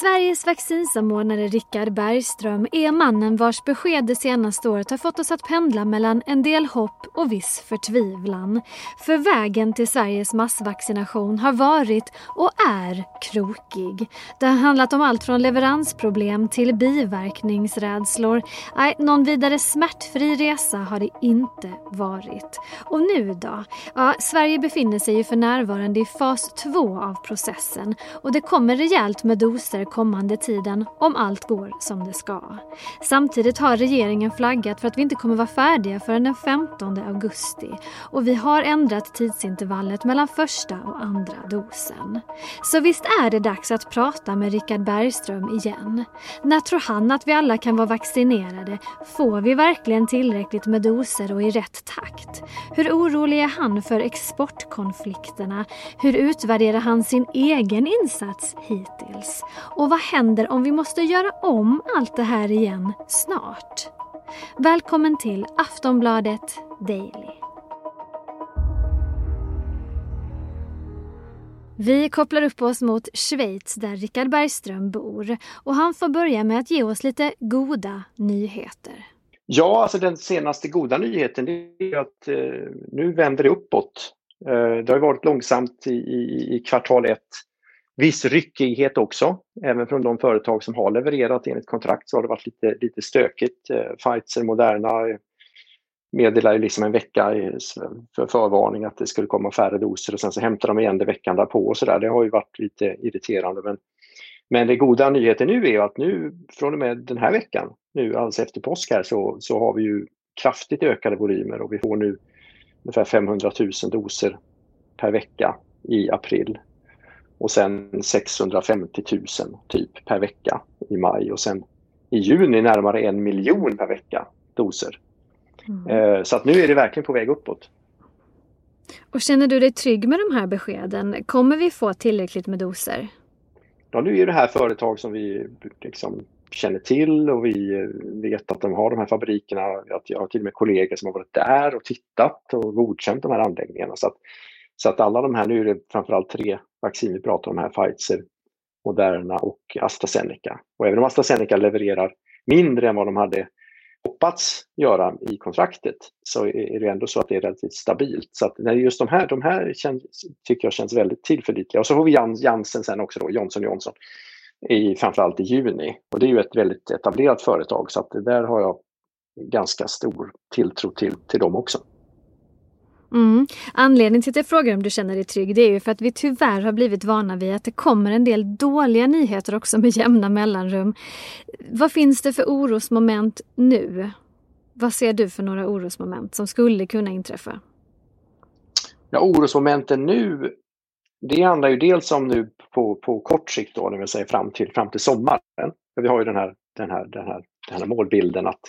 Sveriges vaccinsamordnare Richard Bergström är mannen vars besked det senaste året har fått oss att pendla mellan en del hopp och viss förtvivlan. För vägen till Sveriges massvaccination har varit och är krokig. Det har handlat om allt från leveransproblem till biverkningsrädslor. Nej, någon vidare smärtfri resa har det inte varit. Och nu då? Ja, Sverige befinner sig ju för närvarande i fas 2 av processen och det kommer rejält med doser kommande tiden om allt går som det ska. Samtidigt har regeringen flaggat för att vi inte kommer vara färdiga förrän den 15 augusti och vi har ändrat tidsintervallet mellan första och andra dosen. Så visst är det dags att prata med Richard Bergström igen. När tror han att vi alla kan vara vaccinerade? Får vi verkligen tillräckligt med doser och i rätt takt? Hur orolig är han för exportkonflikterna? Hur utvärderar han sin egen insats hittills? Och vad händer om vi måste göra om allt det här igen snart? Välkommen till Aftonbladet Daily. Vi kopplar upp oss mot Schweiz där Richard Bergström bor och han får börja med att ge oss lite goda nyheter. Ja, alltså den senaste goda nyheten är att eh, nu vänder det uppåt. Eh, det har varit långsamt i, i, i kvartal ett viss ryckighet också. Även från de företag som har levererat enligt kontrakt så har det varit lite, lite stökigt. Eh, Pfizer, Moderna eh, meddelar meddelade liksom en vecka för förvarning att det skulle komma färre doser och sen så hämtar de igen det veckan därpå och sådär. Det har ju varit lite irriterande. Men, men det goda nyheten nu är att nu från och med den här veckan, nu alldeles efter påsk här, så, så har vi ju kraftigt ökade volymer och vi får nu ungefär 500 000 doser per vecka i april och sen 650 000 typ per vecka i maj och sen i juni närmare en miljon per vecka doser. Mm. Eh, så att nu är det verkligen på väg uppåt. Och känner du dig trygg med de här beskeden? Kommer vi få tillräckligt med doser? Ja, nu är det här företag som vi liksom känner till och vi vet att de har de här fabrikerna. Jag har till och med kollegor som har varit där och tittat och godkänt de här anläggningarna. Så att, så att alla de här, nu är det framförallt tre vaccin vi pratar om här, Pfizer, Moderna och AstraZeneca. Och även om AstraZeneca levererar mindre än vad de hade hoppats göra i kontraktet så är det ändå så att det är relativt stabilt. Så att just de här, de här känns, tycker jag känns väldigt tillförlitliga. Och så får vi Janssen sen också då, Johnson Johnson, i, framförallt i juni. Och det är ju ett väldigt etablerat företag så att där har jag ganska stor tilltro till, till dem också. Mm. Anledningen till att jag frågar om du känner dig trygg det är ju för att vi tyvärr har blivit vana vid att det kommer en del dåliga nyheter också med jämna mellanrum. Vad finns det för orosmoment nu? Vad ser du för några orosmoment som skulle kunna inträffa? Ja, orosmomenten nu, det handlar ju dels om nu på, på kort sikt då, det vill säga fram till, fram till sommaren. För vi har ju den här, den här, den här, den här målbilden att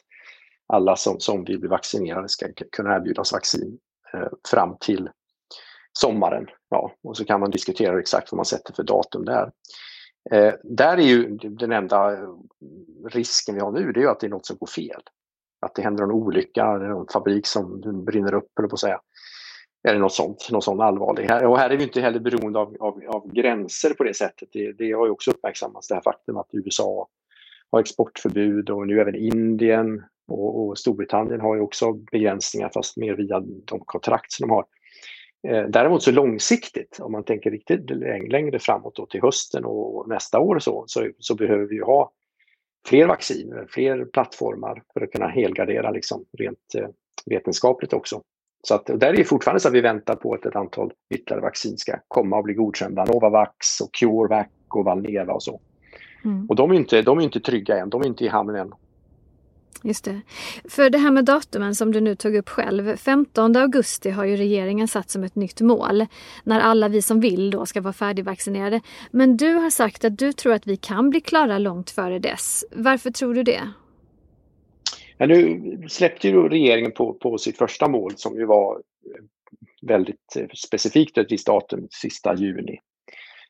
alla som, som vill bli vaccinerade ska kunna erbjudas vaccin Eh, fram till sommaren. Ja, och så kan man diskutera exakt vad man sätter för datum där. Eh, där är ju den enda risken vi har nu, det är ju att det är något som går fel. Att det händer en olycka, en fabrik som brinner upp, eller på att säga. Eller något sånt, något sånt allvarligt. Och här är vi inte heller beroende av, av, av gränser på det sättet. Det, det har ju också uppmärksammats, det här faktum att USA har exportförbud och nu även Indien och, och Storbritannien har ju också begränsningar fast mer via de kontrakt som de har. Eh, däremot så långsiktigt, om man tänker riktigt längre framåt då till hösten och nästa år så, så, så behöver vi ha fler vacciner, fler plattformar för att kunna helgardera liksom rent eh, vetenskapligt också. Så att där är det fortfarande så att vi väntar på att ett antal ytterligare vaccin ska komma och bli godkända. Novavax och CureVac och Valneva och så. Mm. Och de är, inte, de är inte trygga än, de är inte i hamn än. Just det. För det här med datumen som du nu tog upp själv. 15 augusti har ju regeringen satt som ett nytt mål. När alla vi som vill då ska vara färdigvaccinerade. Men du har sagt att du tror att vi kan bli klara långt före dess. Varför tror du det? Ja, nu släppte ju regeringen på, på sitt första mål som ju var eh, väldigt eh, specifikt ett visst datum, sista juni.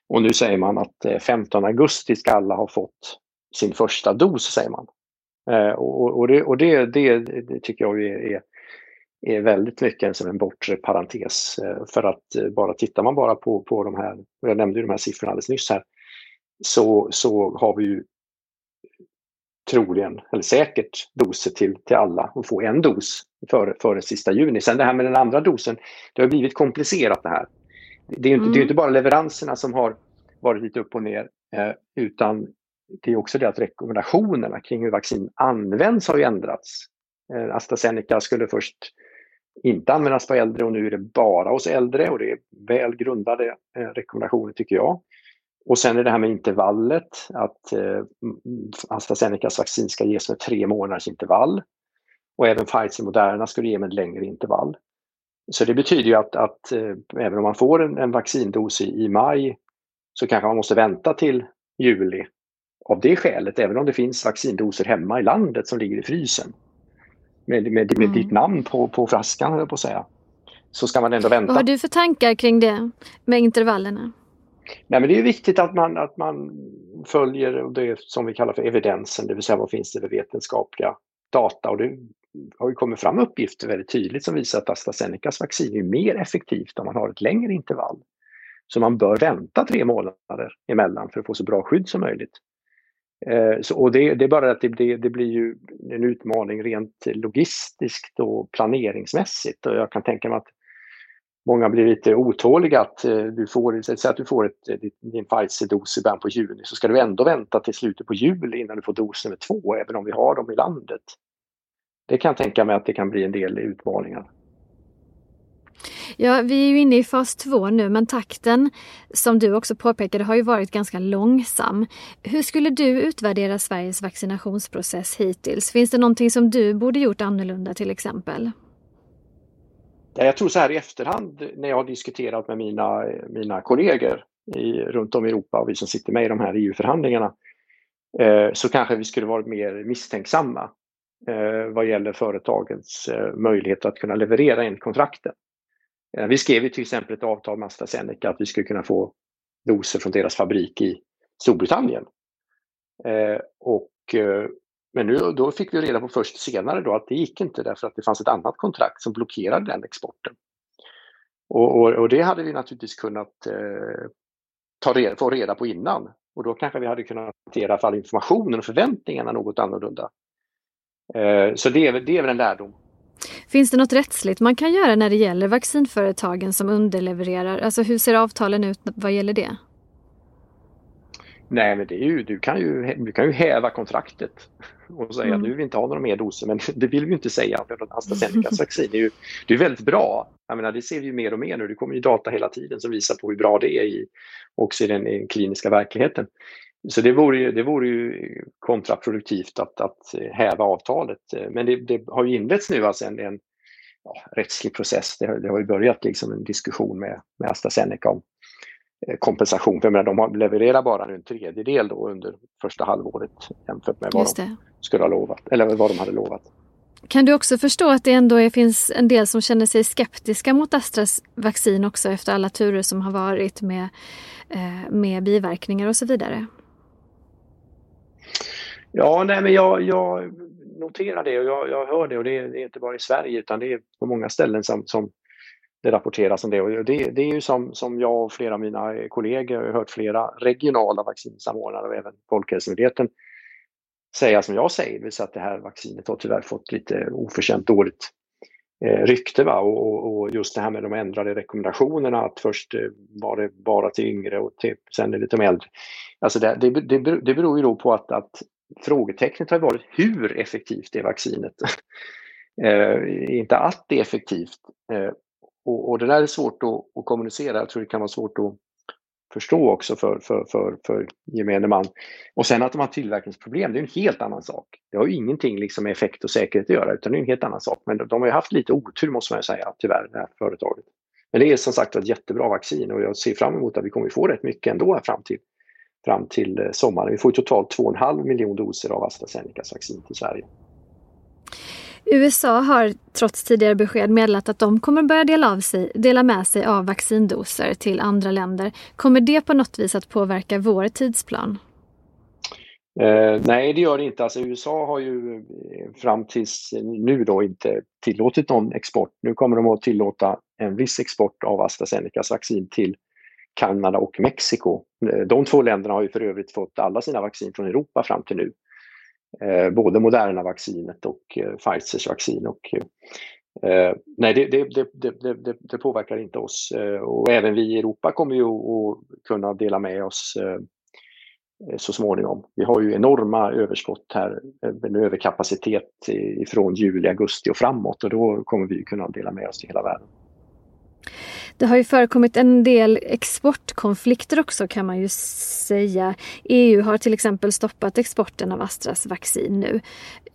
Och nu säger man att eh, 15 augusti ska alla ha fått sin första dos, säger man. Eh, och, och, det, och det, det, det, tycker jag är, är väldigt mycket som en bortre parentes. Eh, för att eh, bara tittar man bara på, på de här, och jag nämnde ju de här siffrorna alldeles nyss här, så, så har vi ju troligen, eller säkert, doser till, till alla och få en dos före, före sista juni. Sen det här med den andra dosen, det har blivit komplicerat det här. Det är inte, mm. det är inte bara leveranserna som har varit lite upp och ner, eh, utan det är också det att rekommendationerna kring hur vaccin används har ju ändrats. Eh, AstraZeneca skulle först inte användas på äldre och nu är det bara hos äldre och det är väl grundade eh, rekommendationer tycker jag. Och sen är det här med intervallet, att eh, AstraZenecas vaccin ska ges med tre månaders intervall. Och även Pfizer Moderna skulle ge med ett längre intervall. Så det betyder ju att, att eh, även om man får en, en vaccindos i, i, maj så kanske man måste vänta till juli av det skälet, även om det finns vaccindoser hemma i landet som ligger i frysen. Med, med, med mm. ditt namn på, på flaskan, höll jag på att säga. Så ska man ändå vänta. Vad har du för tankar kring det med intervallerna? Nej, men det är viktigt att man, att man följer det som vi kallar för evidensen, det vill säga vad finns det för vetenskapliga data. Och det har ju kommit fram uppgifter väldigt tydligt som visar att AstraZenecas vaccin är mer effektivt om man har ett längre intervall. Så man bör vänta tre månader emellan för att få så bra skydd som möjligt. Eh, så, och det, det, är bara att det, det, det, blir ju en utmaning rent logistiskt och planeringsmässigt. Och jag kan tänka mig att många blir lite otåliga att eh, du får, säg att du får ett, eh, din Pfizer-dos i början på juni så ska du ändå vänta till slutet på juli innan du får dos nummer två även om vi har dem i landet. Det kan jag tänka mig att det kan bli en del utmaningar. Ja, vi är ju inne i fas två nu men takten som du också påpekade har ju varit ganska långsam. Hur skulle du utvärdera Sveriges vaccinationsprocess hittills? Finns det någonting som du borde gjort annorlunda till exempel? Jag tror så här i efterhand när jag har diskuterat med mina, mina kollegor i, runt om i Europa och vi som sitter med i de här EU-förhandlingarna eh, så kanske vi skulle varit mer misstänksamma eh, vad gäller företagens eh, möjlighet att kunna leverera enligt kontrakten. Eh, vi skrev ju till exempel ett avtal med AstraZeneca att vi skulle kunna få doser från deras fabrik i Storbritannien. Eh, och eh, men nu, då fick vi reda på först senare då att det gick inte därför att det fanns ett annat kontrakt som blockerade den exporten. Och, och, och det hade vi naturligtvis kunnat eh, ta reda, få reda på innan. Och då kanske vi hade kunnat hantera fall informationen och förväntningarna något annorlunda. Eh, så det är, det är väl en lärdom. Finns det något rättsligt man kan göra när det gäller vaccinföretagen som underlevererar? Alltså hur ser avtalen ut vad gäller det? Nej, men det är ju, du, kan ju, du kan ju häva kontraktet och säga mm. att nu vill vi inte ha några mer doser, men det vill vi inte säga för AstraZenecas vaccin är ju det är väldigt bra. Jag menar, det ser vi ju mer och mer nu. Det kommer ju data hela tiden som visar på hur bra det är i, också i den, i den kliniska verkligheten. Så det vore ju, det vore ju kontraproduktivt att, att häva avtalet. Men det, det har ju inletts nu alltså en, en ja, rättslig process. Det, det, har ju börjat liksom en diskussion med, med AstraZeneca om Eh, kompensation. För menar, de levererar bara en tredjedel då under första halvåret jämfört med vad de skulle ha lovat, eller vad de hade lovat. Kan du också förstå att det ändå är, finns en del som känner sig skeptiska mot Astras vaccin också efter alla turer som har varit med, eh, med biverkningar och så vidare? Ja, nej men jag, jag noterar det och jag, jag hör det och det är, det är, inte bara i Sverige utan det är på många ställen som, som det rapporteras om det. Och det, det är ju som, som jag och flera av mina kollegor har hört flera regionala vaccinsamordnare och även Folkhälsomyndigheten säga som jag säger, det vill säga att det här vaccinet har tyvärr fått lite oförtjänt dåligt eh, rykte. Va? Och, och, just det här med de ändrade rekommendationerna att först eh, var det bara till yngre och till, sen är det till de äldre. Alltså det, det, det, det beror ju då på att, att frågetecknet har varit hur effektivt är vaccinet? eh, inte att det är effektivt. Eh, och, och det där är svårt att, att, kommunicera. Jag tror det kan vara svårt att förstå också för, för, för, för gemene man. Och sen att de har tillverkningsproblem, det är en helt annan sak. Det har ju ingenting liksom med effekt och säkerhet att göra, utan det är en helt annan sak. Men de har ju haft lite otur måste man säga, tyvärr, det här företaget. Men det är som sagt ett jättebra vaccin och jag ser fram emot att vi kommer få rätt mycket ändå här fram till, fram till eh, sommaren. Vi får totalt 2,5 miljon doser av AstraZenecas vaccin till Sverige. USA har trots tidigare besked meddelat att de kommer börja dela, av sig, dela med sig av vaccindoser till andra länder. Kommer det på något vis att påverka vår tidsplan? Eh, nej, det gör det inte. Alltså, USA har ju eh, fram tills nu då inte tillåtit någon export. Nu kommer de att tillåta en viss export av AstraZenecas vaccin till Kanada och Mexiko. Eh, de två länderna har ju för övrigt fått alla sina vaccin från Europa fram till nu. Eh, både Moderna-vaccinet och eh, Pfizers vaccin. Och, nej, det, det, det, det, påverkar inte oss. Och även vi i Europa kommer ju att kunna dela med oss så småningom. Vi har ju enorma överskott här, en överkapacitet från juli, augusti och framåt och då kommer vi kunna dela med oss till hela världen. Det har ju förekommit en del exportkonflikter också kan man ju säga. EU har till exempel stoppat exporten av Astras vaccin nu.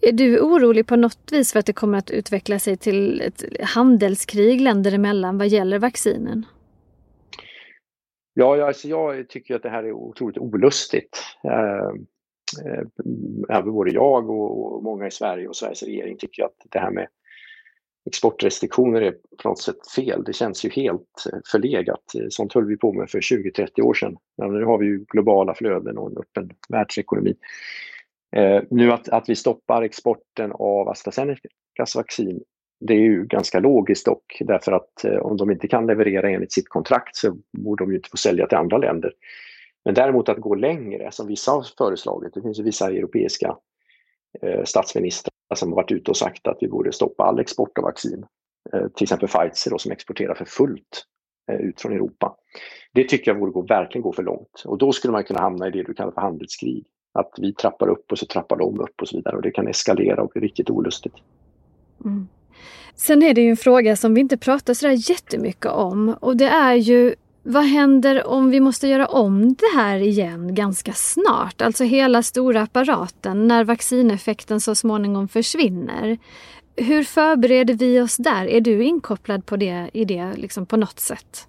Är du orolig på något vis för att det kommer att utveckla sig till ett handelskrig länder emellan vad gäller vaccinen? Ja, alltså jag tycker att det här är otroligt olustigt. Ehm, ehm, även både jag och många i Sverige och Sveriges regering tycker att det här med exportrestriktioner är på något sätt fel. Det känns ju helt eh, förlegat. Eh, sånt höll vi på med för 20-30 år sedan. Men nu har vi ju globala flöden och en öppen världsekonomi. Eh, nu att, att vi stoppar exporten av AstraZenecas vaccin det är ju ganska logiskt dock därför att eh, om de inte kan leverera enligt sitt kontrakt så borde de ju inte få sälja till andra länder. Men däremot att gå längre som vissa har föreslagit, det finns ju vissa europeiska eh, statsministrar som har varit ute och sagt att vi borde stoppa all export av vaccin. Eh, till exempel Pfizer då, som exporterar för fullt eh, ut från Europa. Det tycker jag borde gå, verkligen gå för långt och då skulle man kunna hamna i det du kallar för handelskrig. Att vi trappar upp och så trappar de upp och så vidare och det kan eskalera och bli riktigt olustigt. Mm. Sen är det ju en fråga som vi inte pratar sådär jättemycket om och det är ju vad händer om vi måste göra om det här igen ganska snart? Alltså hela stora apparaten när vaccineffekten så småningom försvinner. Hur förbereder vi oss där? Är du inkopplad på det, i det liksom på något sätt?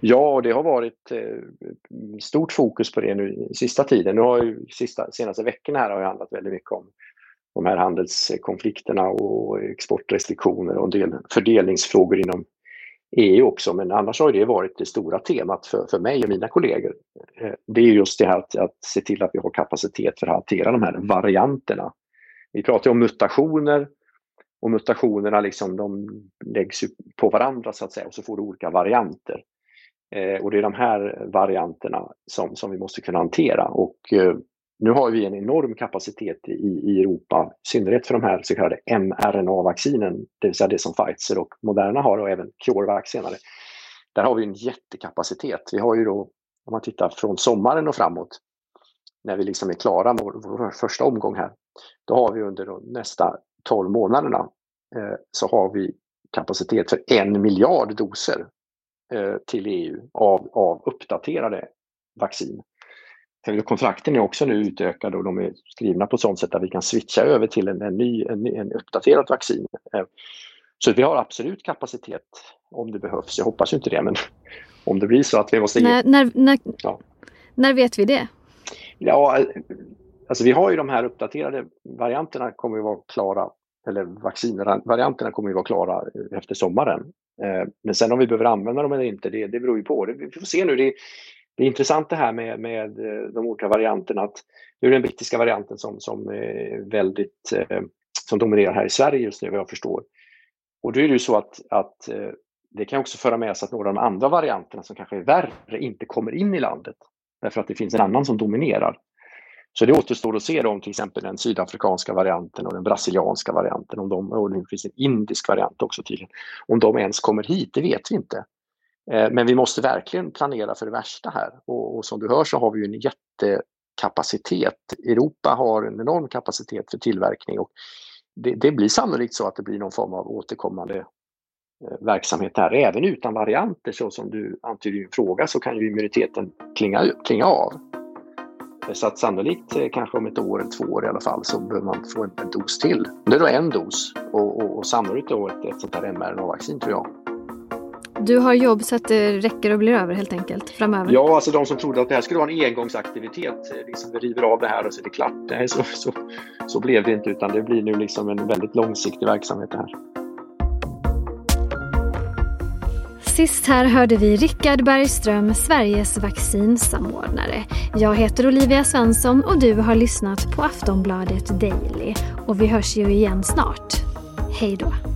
Ja, det har varit eh, stort fokus på det nu sista tiden. Nu har ju sista, senaste veckorna här har handlat väldigt mycket om de här handelskonflikterna och exportrestriktioner och en del fördelningsfrågor inom EU också. Men annars har det varit det stora temat för, för mig och mina kollegor. Eh, det är just det här att, att se till att vi har kapacitet för att hantera de här varianterna. Vi pratar om mutationer och mutationerna liksom, de läggs på varandra så att säga och så får du olika varianter. Eh, och det är de här varianterna som, som vi måste kunna hantera och eh, nu har vi en enorm kapacitet i, i Europa, i synnerhet för de här så kallade mRNA-vaccinen, det vill säga det som Pfizer och Moderna har och även CureVac senare. Där har vi en jättekapacitet. Vi har ju då, om man tittar från sommaren och framåt, när vi liksom är klara med vår, vår första omgång här, då har vi under nästa 12 månaderna eh, så har vi kapacitet för en miljard doser eh, till EU av, av uppdaterade vaccin. Kontrakten är också nu utökade och de är skrivna på sånt sätt att vi kan switcha över till en, en ny, en, en uppdaterat vaccin. Eh, så vi har absolut kapacitet om det behövs. Jag hoppas inte det, men om det blir så att vi måste... När, när, när, ja. när vet vi det? Ja, alltså vi har ju de här uppdaterade varianterna kommer att vara klara, eller vaccinvarianterna kommer att vara klara efter sommaren. Eh, men sen om vi behöver använda dem eller inte, det, det beror ju på. Vi får se nu. Det, det är intressant det här med, med eh, de olika varianterna. Att nu är det den brittiska varianten som, som är väldigt, eh, som dominerar här i Sverige just nu vad jag förstår. Och då är det ju så att, att eh, det kan också föra med sig att några av de andra varianterna som kanske är värre inte kommer in i landet. Därför att det finns en annan som dominerar. Så det återstår att se om till exempel den sydafrikanska varianten och den brasilianska varianten, om de, och det finns en indisk variant också tydligen. Om de ens kommer hit, det vet vi inte. Eh, men vi måste verkligen planera för det värsta här och, och som du hör så har vi en jättekapacitet. Europa har en enorm kapacitet för tillverkning och det, det blir sannolikt så att det blir någon form av återkommande eh, verksamhet här. Även utan varianter så som du antyder i din fråga så kan ju immuniteten klinga, klinga av. Eh, så att sannolikt kanske om ett år eller två år i alla fall så behöver man få en, en dos till. Det är då en dos och, och, och sannolikt då ett, ett sånt här mRNA-vaccin tror jag. Du har jobb så att det räcker och blir över helt enkelt framöver? Ja, alltså de som trodde att det här skulle vara en engångsaktivitet, liksom vi river av det här och så är det klart. Nej, så, så, så blev det inte utan det blir nu liksom en väldigt långsiktig verksamhet det här. Sist här hörde vi Rickard Bergström, Sveriges vaccinsamordnare. Jag heter Olivia Svensson och du har lyssnat på Aftonbladet Daily. Och vi hörs ju igen snart. Hej då!